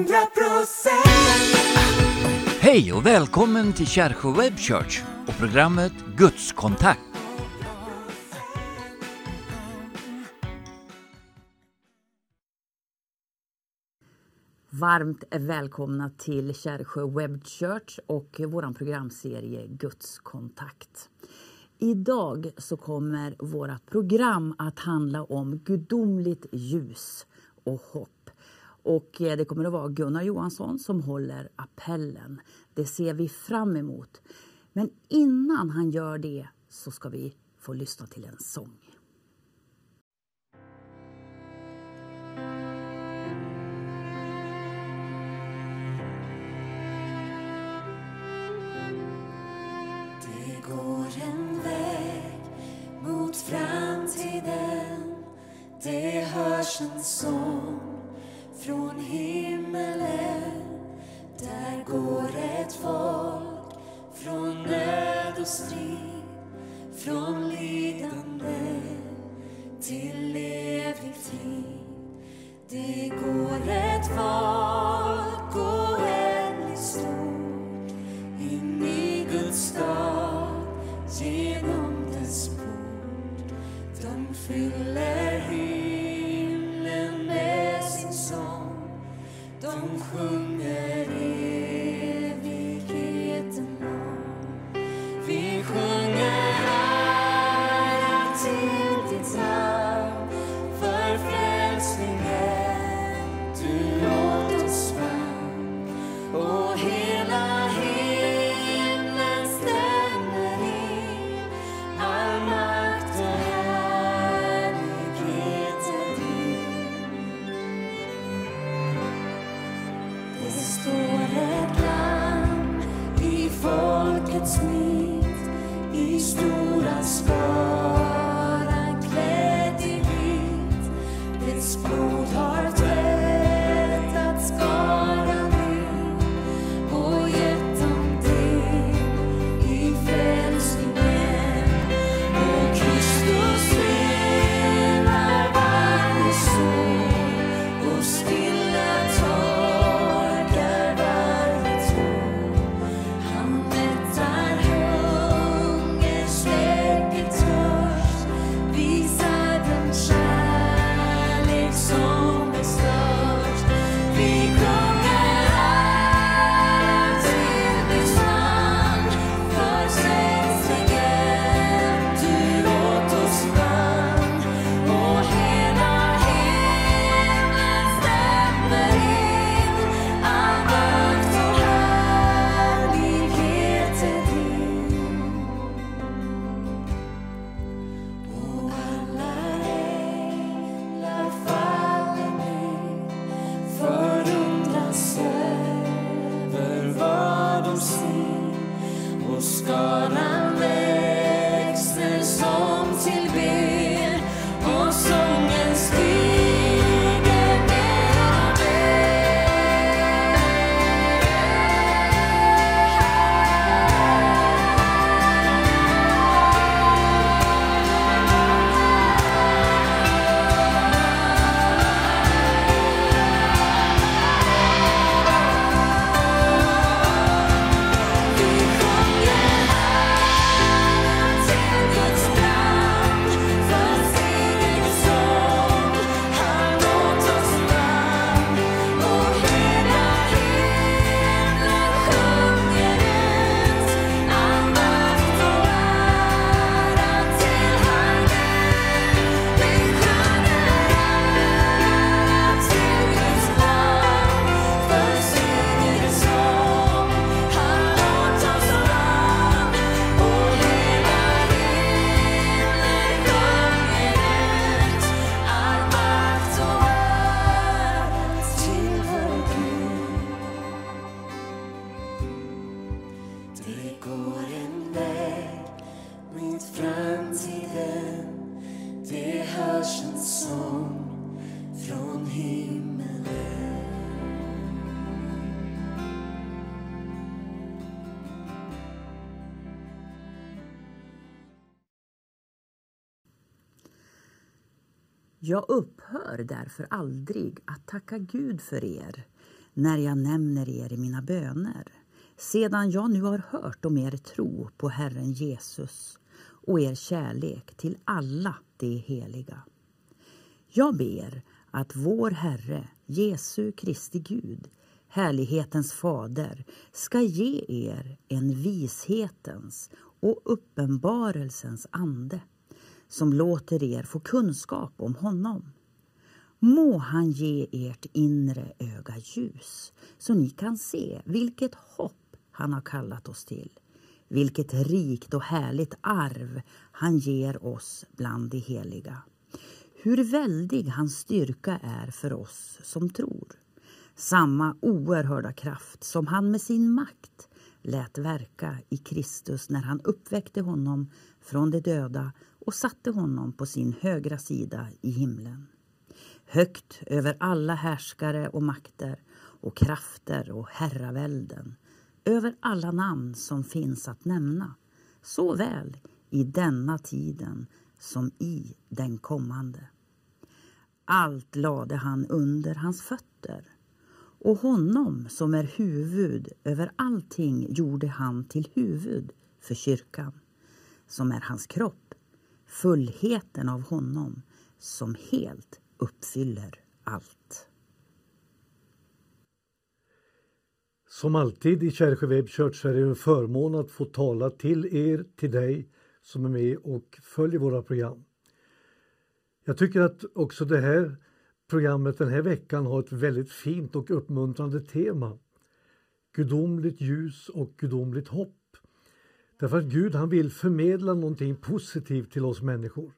100 Hej och välkommen till Kärsjö Web Church och programmet Gudskontakt. Varmt välkomna till Kärsjö Web Church och vår programserie Gudskontakt. Idag så kommer vårt program att handla om gudomligt ljus och hopp. Och eh, det kommer att vara Gunnar Johansson som håller appellen. Det ser vi fram emot. Men innan han gör det så ska vi få lyssna till en sång. Det går en väg mot framtiden Det hörs en sång från himmelen Där går ett folk från nöd och strid Från lidande till evig frid Det går ett folk oändligt stort in i Guds stad genom dess port. De fyller De sjunger Från himmelen Jag upphör därför aldrig att tacka Gud för er när jag nämner er i mina böner sedan jag nu har hört om er tro på Herren Jesus och er kärlek till alla de heliga. Jag ber att vår Herre, Jesu Kristi Gud, härlighetens fader, ska ge er en vishetens och uppenbarelsens ande som låter er få kunskap om honom. Må han ge ert inre öga ljus så ni kan se vilket hopp han har kallat oss till vilket rikt och härligt arv han ger oss bland de heliga. Hur väldig hans styrka är för oss som tror. Samma oerhörda kraft som han med sin makt lät verka i Kristus när han uppväckte honom från de döda och satte honom på sin högra sida i himlen. Högt över alla härskare och makter och krafter och herravälden över alla namn som finns att nämna såväl i denna tiden som i den kommande. Allt lade han under hans fötter och honom som är huvud över allting gjorde han till huvud för kyrkan som är hans kropp, fullheten av honom som helt uppfyller allt. Som alltid i Kärsjö Web Church är det en förmån att få tala till er, till dig som är med och följer våra program. Jag tycker att också det här programmet den här veckan har ett väldigt fint och uppmuntrande tema. Gudomligt ljus och gudomligt hopp. Därför att Gud han vill förmedla någonting positivt till oss människor.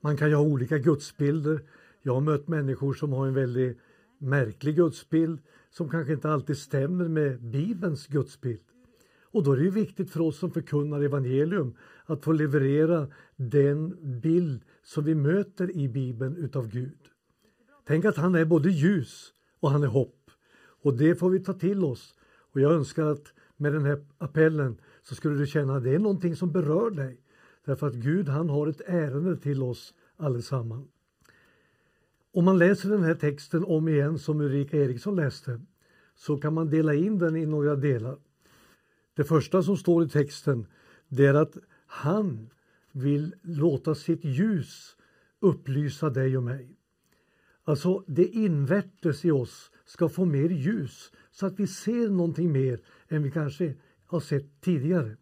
Man kan ju ha olika gudsbilder. Jag har mött människor som har en väldigt märklig gudsbild som kanske inte alltid stämmer med Bibelns gudsbild. Och då är det viktigt för oss som förkunnar evangelium att få leverera den bild som vi möter i Bibeln utav Gud. Tänk att han är både ljus och han är hopp. Och det får vi ta till oss. Och jag önskar att med den här appellen så skulle du känna att det är någonting som berör dig. Därför att Gud han har ett ärende till oss allesammans. Om man läser den här texten om igen som Ulrika Eriksson läste så kan man dela in den i några delar. Det första som står i texten det är att han vill låta sitt ljus upplysa dig och mig. Alltså det invärtes i oss ska få mer ljus så att vi ser någonting mer än vi kanske har sett tidigare.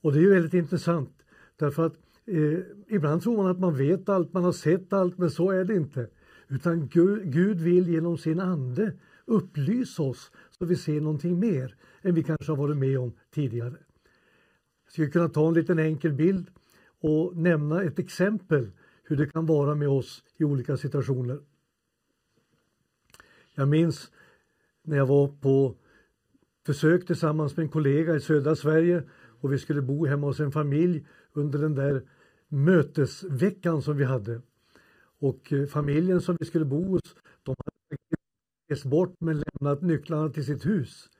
Och det är ju väldigt intressant därför att eh, ibland tror man att man vet allt, man har sett allt, men så är det inte. Utan Gud, Gud vill genom sin ande upplysa oss så vi ser någonting mer än vi kanske har varit med om tidigare. Jag skulle kunna ta en liten enkel bild och nämna ett exempel hur det kan vara med oss i olika situationer. Jag minns när jag var på försök tillsammans med en kollega i södra Sverige och vi skulle bo hemma hos en familj under den där mötesveckan som vi hade. Och eh, familjen som vi skulle bo hos, de hade rest bort men lämnat nycklarna till sitt hus.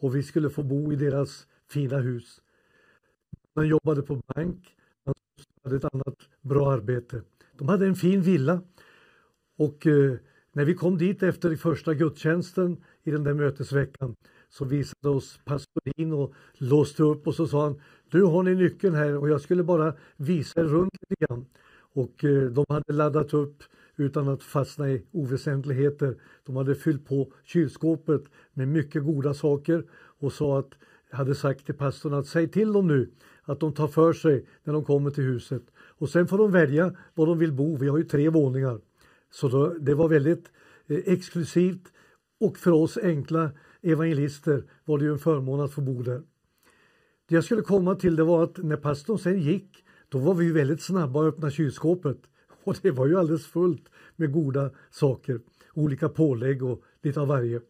Och vi skulle få bo i deras fina hus. Man jobbade på bank, man hade ett annat bra arbete. De hade en fin villa. Och eh, när vi kom dit efter första gudstjänsten i den där mötesveckan så visade oss pastorin och låste upp och så sa han Du har ni nyckeln här och jag skulle bara visa er runt lite grann. Och eh, de hade laddat upp utan att fastna i oväsentligheter. De hade fyllt på kylskåpet med mycket goda saker och sa att, hade sagt till pastorn att säg till dem nu att de tar för sig när de kommer till huset. Och sen får de välja var de vill bo. Vi har ju tre våningar. Så då, det var väldigt eh, exklusivt och för oss enkla evangelister var det ju en förmån att få bo där. Det jag skulle komma till det var att när pastorn sen gick då var vi väldigt snabba att öppna kylskåpet och det var ju alldeles fullt med goda saker, olika pålägg och lite av varje.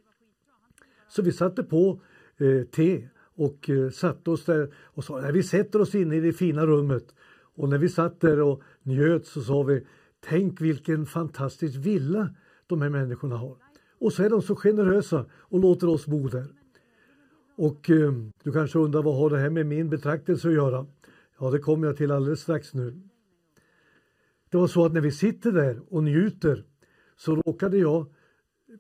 Så vi satte på eh, te och eh, satte oss där och sa att vi sätter oss inne i det fina rummet. Och när vi satt där och njöt så sa vi Tänk vilken fantastisk villa de här människorna har. Och så är de så generösa och låter oss bo där. Och eh, du kanske undrar vad har det här med min betraktelse att göra? Ja, det kommer jag till alldeles strax nu. Det var så att när vi sitter där och njuter så råkade jag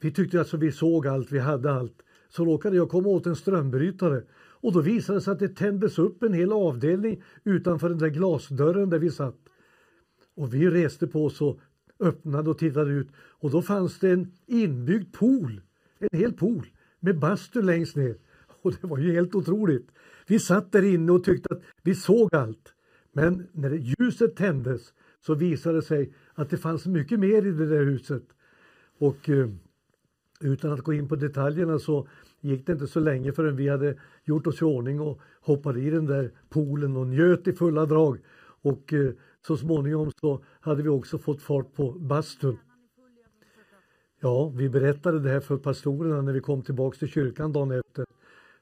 vi tyckte alltså vi såg allt, vi hade allt. Så råkade jag komma åt en strömbrytare och då visade det sig att det tändes upp en hel avdelning utanför den där glasdörren där vi satt. Och vi reste på oss och öppnade och tittade ut och då fanns det en inbyggd pool, en hel pool med bastu längst ner. Och det var ju helt otroligt. Vi satt där inne och tyckte att vi såg allt. Men när ljuset tändes så visade det sig att det fanns mycket mer i det där huset. Och eh, utan att gå in på detaljerna så gick det inte så länge förrän vi hade gjort oss i ordning och hoppade i den där poolen och njöt i fulla drag. Och eh, så småningom så hade vi också fått fart på bastun. Ja, vi berättade det här för pastorerna när vi kom tillbaks till kyrkan dagen efter.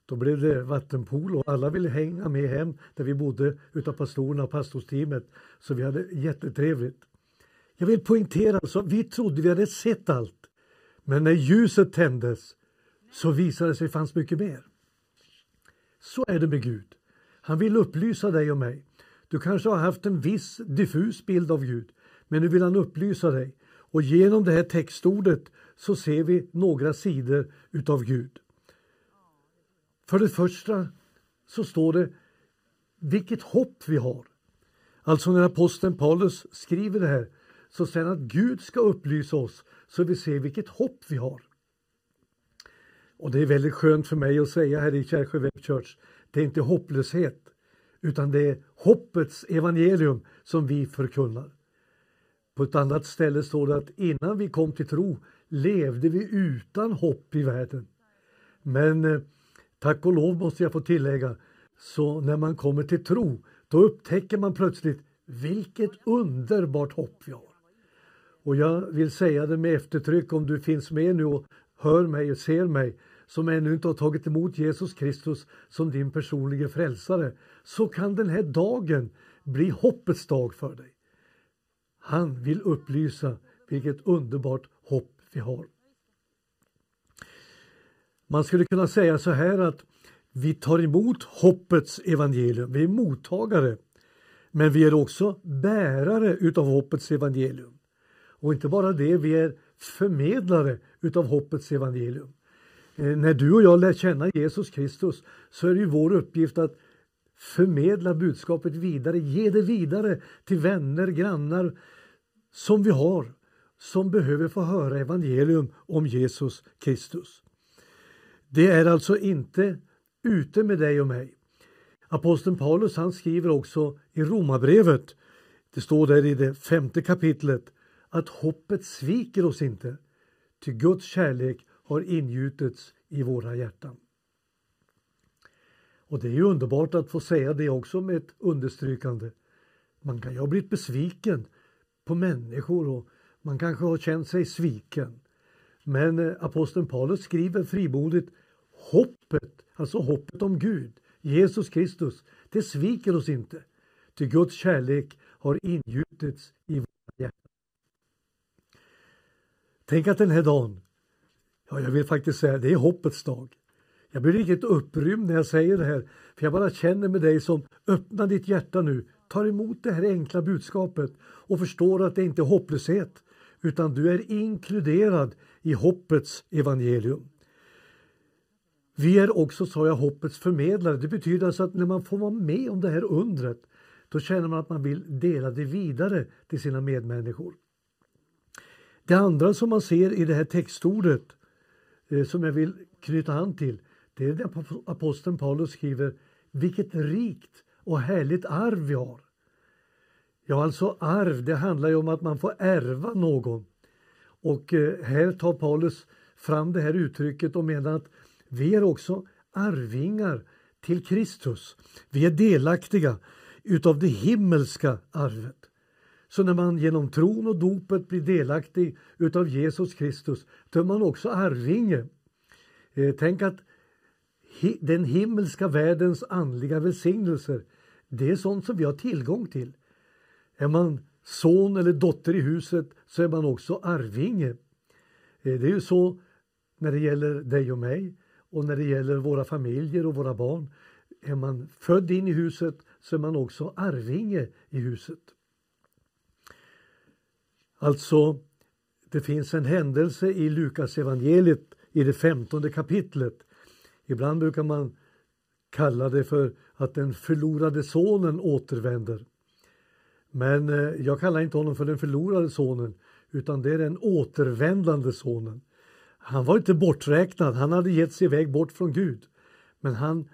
Då blev det vattenpool och alla ville hänga med hem där vi bodde utav pastorerna och pastorsteamet. Så vi hade jättetrevligt. Jag vill poängtera alltså, vi trodde vi hade sett allt. Men när ljuset tändes så visade det sig fanns mycket mer. Så är det med Gud. Han vill upplysa dig och mig. Du kanske har haft en viss diffus bild av Gud, men nu vill han upplysa dig. Och genom det här textordet så ser vi några sidor utav Gud. För det första så står det vilket hopp vi har. Alltså när aposteln Paulus skriver det här så säger han att Gud ska upplysa oss så vi ser vilket hopp vi har. Och det är väldigt skönt för mig att säga här i Kärsjö Web Church, det är inte hopplöshet utan det är hoppets evangelium som vi förkunnar. På ett annat ställe står det att innan vi kom till tro levde vi utan hopp i världen. Men eh, tack och lov måste jag få tillägga, så när man kommer till tro då upptäcker man plötsligt vilket underbart hopp vi har. Och jag vill säga det med eftertryck om du finns med nu och hör mig och ser mig som ännu inte har tagit emot Jesus Kristus som din personliga frälsare så kan den här dagen bli hoppets dag för dig. Han vill upplysa vilket underbart hopp vi har. Man skulle kunna säga så här att vi tar emot hoppets evangelium. Vi är mottagare. Men vi är också bärare utav hoppets evangelium. Och inte bara det, vi är förmedlare utav hoppets evangelium. Eh, när du och jag lär känna Jesus Kristus så är det ju vår uppgift att förmedla budskapet vidare, ge det vidare till vänner, grannar som vi har som behöver få höra evangelium om Jesus Kristus. Det är alltså inte ute med dig och mig. Aposteln Paulus han skriver också i Romarbrevet, det står där i det femte kapitlet, att hoppet sviker oss inte, till Guds kärlek har ingjutits i våra hjärtan. Och det är ju underbart att få säga det också med ett understrykande. Man kan ju ha blivit besviken på människor och man kanske har känt sig sviken. Men eh, aposteln Paulus skriver frimodigt hoppet, alltså hoppet om Gud, Jesus Kristus, det sviker oss inte. Ty Guds kärlek har ingjutits i våra hjärtan. Tänk att den här dagen, ja jag vill faktiskt säga det är hoppets dag. Jag blir riktigt upprymd när jag säger det här, för jag bara känner med dig som öppnar ditt hjärta nu, tar emot det här enkla budskapet och förstår att det inte är hopplöshet, utan du är inkluderad i hoppets evangelium. Vi är också, sa jag, hoppets förmedlare. Det betyder alltså att när man får vara med om det här undret, då känner man att man vill dela det vidare till sina medmänniskor. Det andra som man ser i det här textordet Eh, som jag vill knyta an till, det är det aposteln Paulus skriver, vilket rikt och härligt arv vi har. Ja, alltså arv, det handlar ju om att man får ärva någon. Och eh, här tar Paulus fram det här uttrycket och menar att vi är också arvingar till Kristus. Vi är delaktiga utav det himmelska arvet. Så när man genom tron och dopet blir delaktig utav Jesus Kristus, då är man också arvinge. Eh, tänk att den himmelska världens andliga välsignelser, det är sånt som vi har tillgång till. Är man son eller dotter i huset så är man också arvinge. Eh, det är ju så när det gäller dig och mig och när det gäller våra familjer och våra barn. Är man född in i huset så är man också arvinge i huset. Alltså, Det finns en händelse i Lukas evangeliet i det femtonde kapitlet. Ibland brukar man kalla det för att den förlorade sonen återvänder. Men eh, jag kallar inte honom för den förlorade sonen utan det är den återvändande sonen. Han var inte borträknad, han hade gett sig iväg bort från Gud. Men han,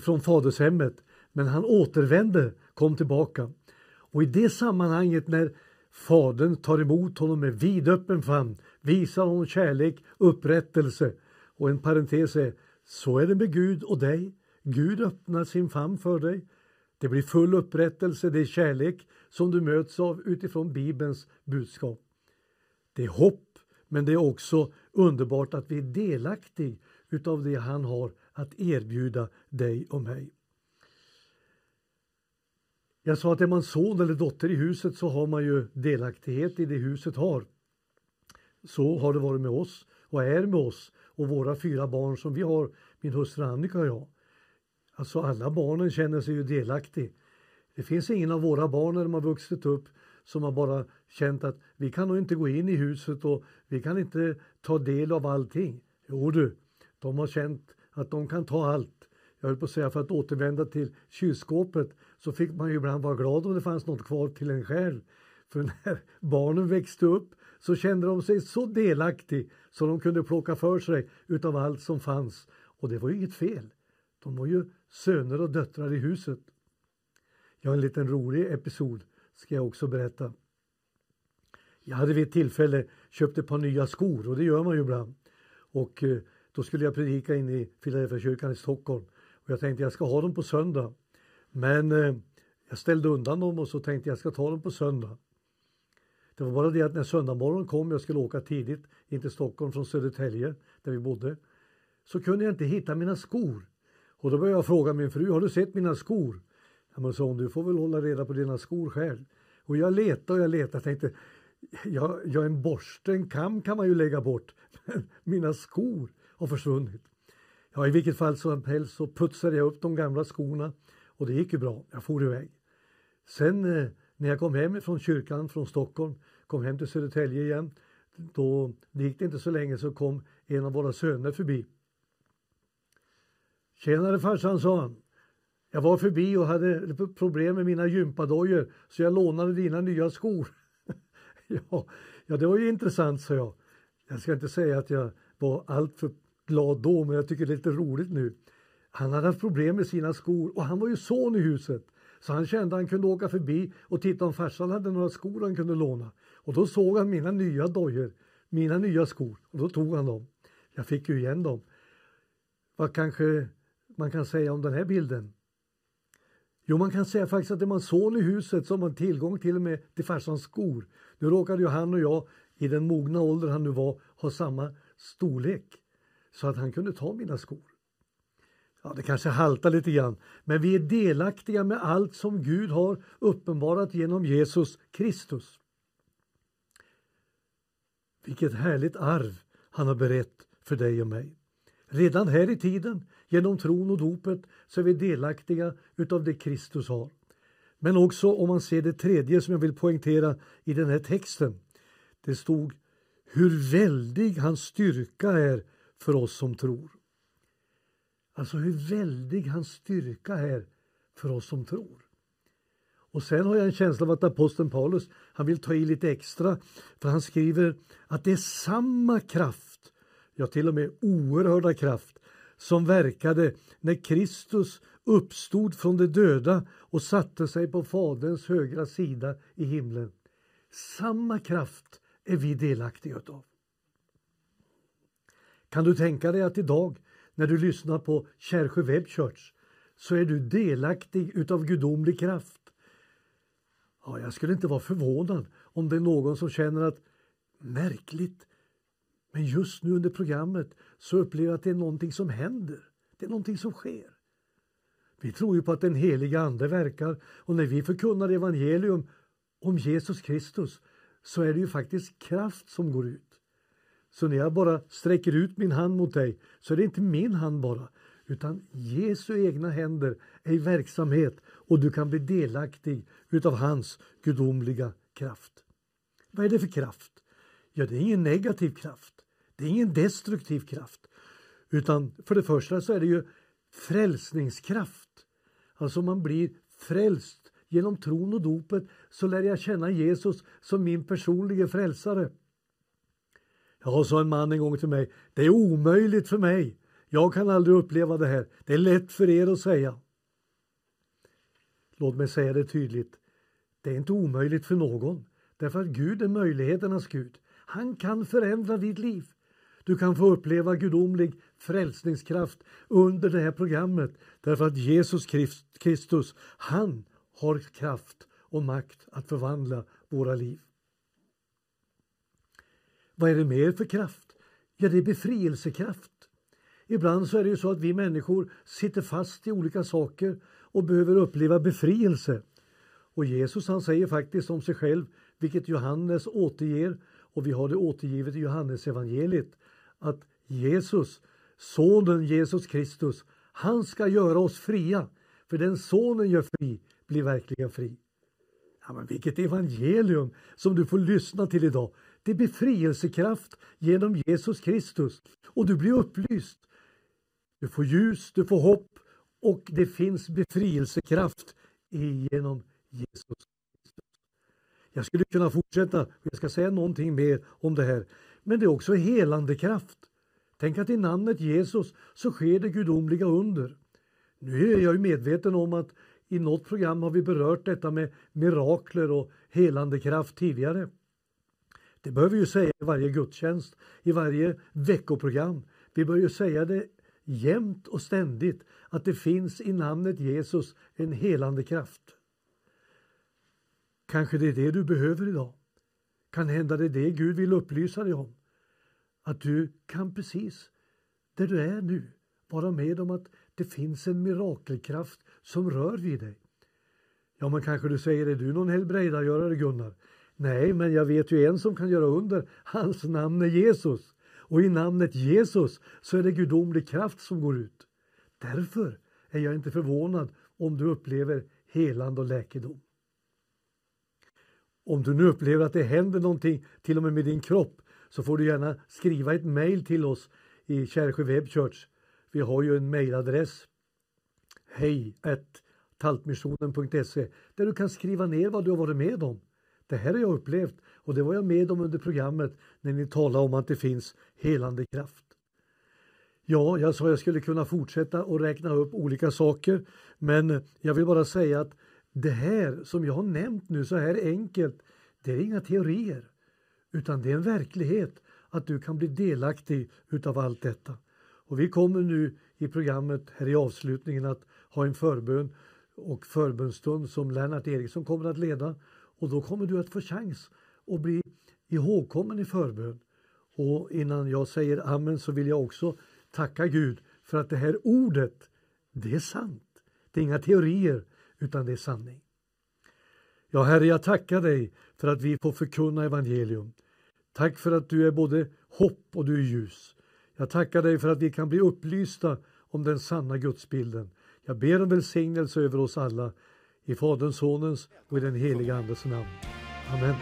från fadershemmet. Men han återvände, kom tillbaka. Och i det sammanhanget när Fadern tar emot honom med vidöppen famn, visar honom kärlek, upprättelse. Och en parentes är, så är det med Gud och dig. Gud öppnar sin famn för dig. Det blir full upprättelse, det är kärlek som du möts av utifrån Bibelns budskap. Det är hopp, men det är också underbart att vi är delaktig utav det han har att erbjuda dig och mig. Jag sa att är man son eller dotter i huset så har man ju delaktighet i det huset har. Så har det varit med oss och är med oss och våra fyra barn som vi har, min hustru Annika och jag. Alltså alla barnen känner sig ju delaktiga. Det finns ingen av våra barn när de har vuxit upp som har bara känt att vi kan nog inte gå in i huset och vi kan inte ta del av allting. Jo du, de har känt att de kan ta allt. Jag höll på att säga för att återvända till kylskåpet så fick man ju ibland vara glad om det fanns något kvar till en själv. För när barnen växte upp så kände de sig så delaktiga så de kunde plocka för sig utav allt som fanns. Och det var ju inget fel. De var ju söner och döttrar i huset. Jag har en liten rolig episod ska jag också berätta. Jag hade vid ett tillfälle köpt ett par nya skor och det gör man ju ibland. Och eh, då skulle jag predika in i Filadelfiakyrkan i Stockholm. Och jag tänkte jag ska ha dem på söndag. Men eh, jag ställde undan dem och så tänkte jag ska ta dem på söndag. Det var bara det att när söndagmorgon kom, jag skulle åka tidigt in till Stockholm från Södertälje där vi bodde. Så kunde jag inte hitta mina skor. Och då började jag fråga min fru, har du sett mina skor? Ja, men sa hon, du får väl hålla reda på dina skor själv. Och jag letade och jag letade och tänkte, ja, ja en borste, en kam kan man ju lägga bort. Men mina skor har försvunnit. Ja, i vilket fall som helst så putsade jag upp de gamla skorna och det gick ju bra. Jag for iväg. Sen eh, när jag kom hem från kyrkan från Stockholm, kom hem till Södertälje igen, då det gick det inte så länge så kom en av våra söner förbi. Tjenare farsan, sa han. Jag var förbi och hade problem med mina gympadojor så jag lånade dina nya skor. ja, ja, det var ju intressant, sa jag. Jag ska inte säga att jag var alltför glad då, men jag tycker det är lite roligt nu. Han hade haft problem med sina skor och han var ju son i huset. Så han kände att han kunde åka förbi och titta om farsan hade några skor han kunde låna. Och då såg han mina nya dojor, mina nya skor och då tog han dem. Jag fick ju igen dem. Vad kanske man kan säga om den här bilden? Jo, man kan säga faktiskt att är man son i huset så har man tillgång till och med till farsans skor. Nu råkade ju han och jag, i den mogna ålder han nu var, ha samma storlek. Så att han kunde ta mina skor. Ja, det kanske haltar lite grann, men vi är delaktiga med allt som Gud har uppenbarat genom Jesus Kristus. Vilket härligt arv han har berett för dig och mig. Redan här i tiden, genom tron och dopet, så är vi delaktiga utav det Kristus har. Men också om man ser det tredje som jag vill poängtera i den här texten. Det stod hur väldig hans styrka är för oss som tror. Alltså hur väldig hans styrka är för oss som tror. Och sen har jag en känsla av att aposteln Paulus han vill ta i lite extra för han skriver att det är samma kraft, ja till och med oerhörda kraft som verkade när Kristus uppstod från de döda och satte sig på Faderns högra sida i himlen. Samma kraft är vi delaktiga av. Kan du tänka dig att idag när du lyssnar på Kärsjö Web Church så är du delaktig utav gudomlig kraft. Ja, jag skulle inte vara förvånad om det är någon som känner att märkligt, men just nu under programmet så upplever jag att det är någonting som händer. Det är någonting som sker. Vi tror ju på att den heliga Ande verkar och när vi förkunnar evangelium om Jesus Kristus så är det ju faktiskt kraft som går ut. Så när jag bara sträcker ut min hand mot dig så är det inte min hand bara utan Jesu egna händer är i verksamhet och du kan bli delaktig utav hans gudomliga kraft. Vad är det för kraft? Ja, det är ingen negativ kraft. Det är ingen destruktiv kraft. Utan för det första så är det ju frälsningskraft. Alltså man blir frälst genom tron och dopet så lär jag känna Jesus som min personliga frälsare. Ja, sa en man en gång till mig, det är omöjligt för mig. Jag kan aldrig uppleva det här. Det är lätt för er att säga. Låt mig säga det tydligt. Det är inte omöjligt för någon. Därför att Gud är möjligheternas Gud. Han kan förändra ditt liv. Du kan få uppleva gudomlig frälsningskraft under det här programmet därför att Jesus Kristus, han har kraft och makt att förvandla våra liv. Vad är det mer för kraft? Ja, det är befrielsekraft. Ibland så är det ju så att vi människor sitter fast i olika saker och behöver uppleva befrielse. Och Jesus han säger faktiskt om sig själv, vilket Johannes återger och vi har det återgivet i Johannes evangeliet att Jesus, sonen Jesus Kristus, han ska göra oss fria. För den sonen gör fri blir verkligen fri. Ja, men vilket evangelium som du får lyssna till idag. Det är befrielsekraft genom Jesus Kristus och du blir upplyst. Du får ljus, du får hopp och det finns befrielsekraft genom Jesus. Kristus. Jag skulle kunna fortsätta, jag ska säga någonting mer om det här. Men det är också helande kraft. Tänk att i namnet Jesus så sker det gudomliga under. Nu är jag ju medveten om att i något program har vi berört detta med mirakler och helande kraft tidigare. Det bör vi ju säga i varje gudstjänst, i varje veckoprogram. Vi bör ju säga det jämt och ständigt att det finns i namnet Jesus en helande kraft. Kanske det är det du behöver idag. Kan hända det är det Gud vill upplysa dig om. Att du kan precis där du är nu vara med om att det finns en mirakelkraft som rör vid dig. Ja, men kanske du säger, är du någon helbrägdagörare Gunnar? Nej, men jag vet ju en som kan göra under. Hans namn är Jesus. Och i namnet Jesus så är det gudomlig kraft som går ut. Därför är jag inte förvånad om du upplever helande och läkedom. Om du nu upplever att det händer någonting till och med med din kropp så får du gärna skriva ett mejl till oss i Kärsjö Web Church. Vi har ju en mejladress hej taltmissionen.se där du kan skriva ner vad du har varit med om. Det här har jag upplevt och det var jag med om under programmet när ni talade om att det finns helande kraft. Ja, jag sa jag skulle kunna fortsätta och räkna upp olika saker men jag vill bara säga att det här som jag har nämnt nu så här enkelt, det är inga teorier utan det är en verklighet att du kan bli delaktig utav allt detta. Och vi kommer nu i programmet här i avslutningen att ha en förbön och förbönstund som Lennart Eriksson kommer att leda och då kommer du att få chans att bli ihågkommen i förbön. Och innan jag säger amen så vill jag också tacka Gud för att det här ordet, det är sant. Det är inga teorier utan det är sanning. Ja, Herre, jag tackar dig för att vi får förkunna evangelium. Tack för att du är både hopp och du är ljus. Jag tackar dig för att vi kan bli upplysta om den sanna gudsbilden. Jag ber om välsignelse över oss alla. I Faderns, Sonens och i den heliga Andes namn. Amen.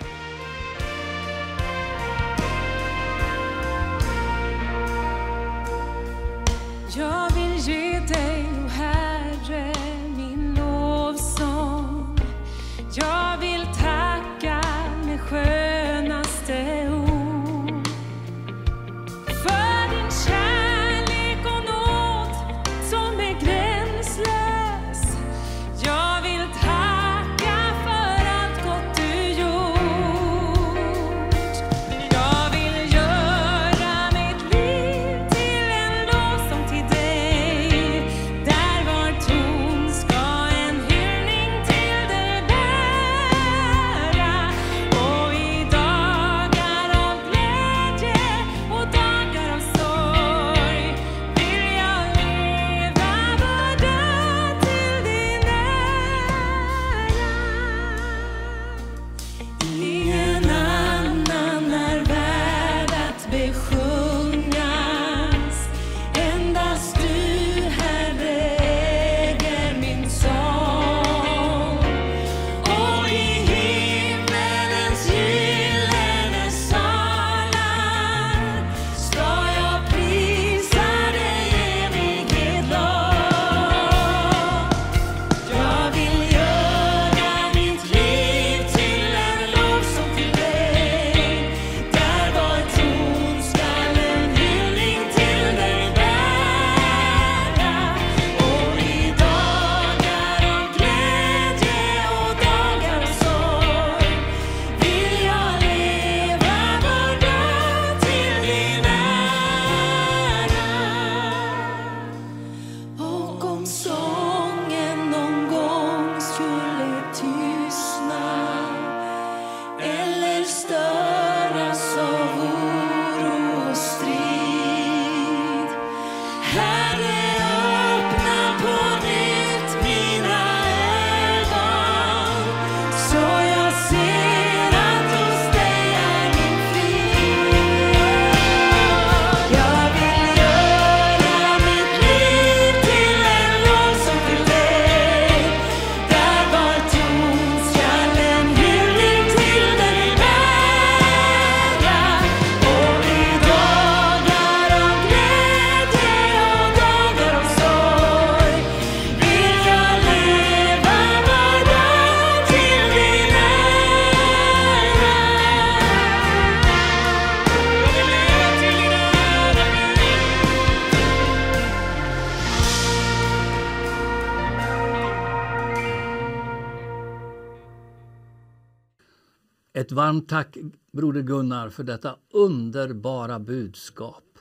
Varmt tack Broder Gunnar för detta underbara budskap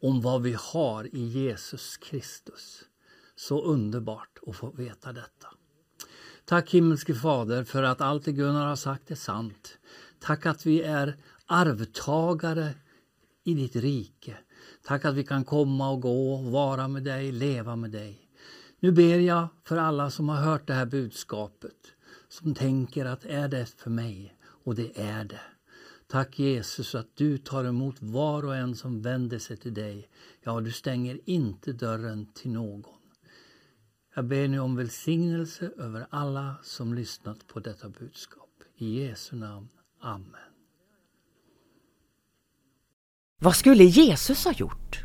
om vad vi har i Jesus Kristus. Så underbart att få veta detta. Tack himmelske Fader för att allt det Gunnar har sagt är sant. Tack att vi är arvtagare i ditt rike. Tack att vi kan komma och gå, vara med dig, leva med dig. Nu ber jag för alla som har hört det här budskapet, som tänker att är det för mig? Och det är det. Tack Jesus att du tar emot var och en som vänder sig till dig. Ja, du stänger inte dörren till någon. Jag ber nu om välsignelse över alla som lyssnat på detta budskap. I Jesu namn. Amen. Vad skulle Jesus ha gjort?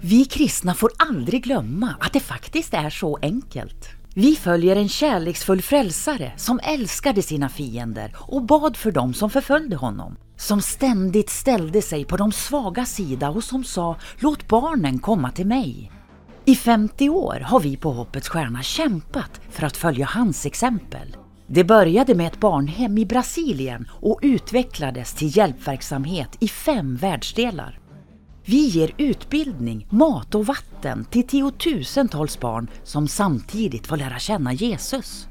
Vi kristna får aldrig glömma att det faktiskt är så enkelt. Vi följer en kärleksfull frälsare som älskade sina fiender och bad för dem som förföljde honom. Som ständigt ställde sig på de svaga sida och som sa ”Låt barnen komma till mig”. I 50 år har vi på Hoppets Stjärna kämpat för att följa hans exempel. Det började med ett barnhem i Brasilien och utvecklades till hjälpverksamhet i fem världsdelar. Vi ger utbildning, mat och vatten till tiotusentals barn som samtidigt får lära känna Jesus.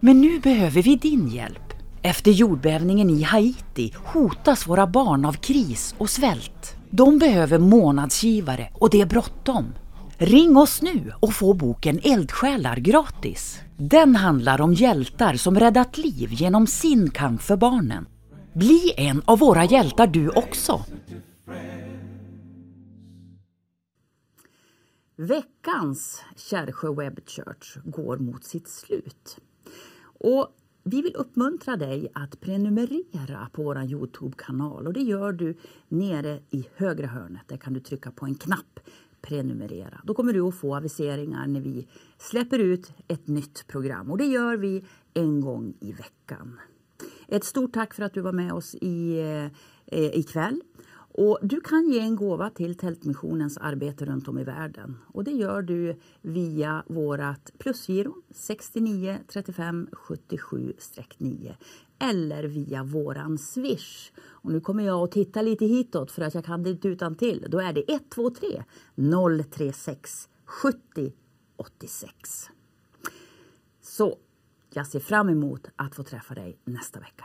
Men nu behöver vi din hjälp. Efter jordbävningen i Haiti hotas våra barn av kris och svält. De behöver månadsgivare och det är bråttom. Ring oss nu och få boken Eldsjälar gratis. Den handlar om hjältar som räddat liv genom sin kamp för barnen. Bli en av våra hjältar du också. Veckans Kärrsjö Web Church går mot sitt slut. Och vi vill uppmuntra dig att prenumerera på vår Youtube-kanal och det gör du nere i högra hörnet. Där kan du trycka på en knapp prenumerera. Då kommer du att få aviseringar när vi släpper ut ett nytt program och det gör vi en gång i veckan. Ett stort tack för att du var med oss i, eh, ikväll. Och du kan ge en gåva till Tältmissionens arbete runt om i världen. Och det gör du via vårt plusgiro 69 35 77-9 eller via våran Swish. Och nu kommer jag att titta lite hitåt för att jag kan det inte utan till. Då är det 123 036 70 86. Så jag ser fram emot att få träffa dig nästa vecka.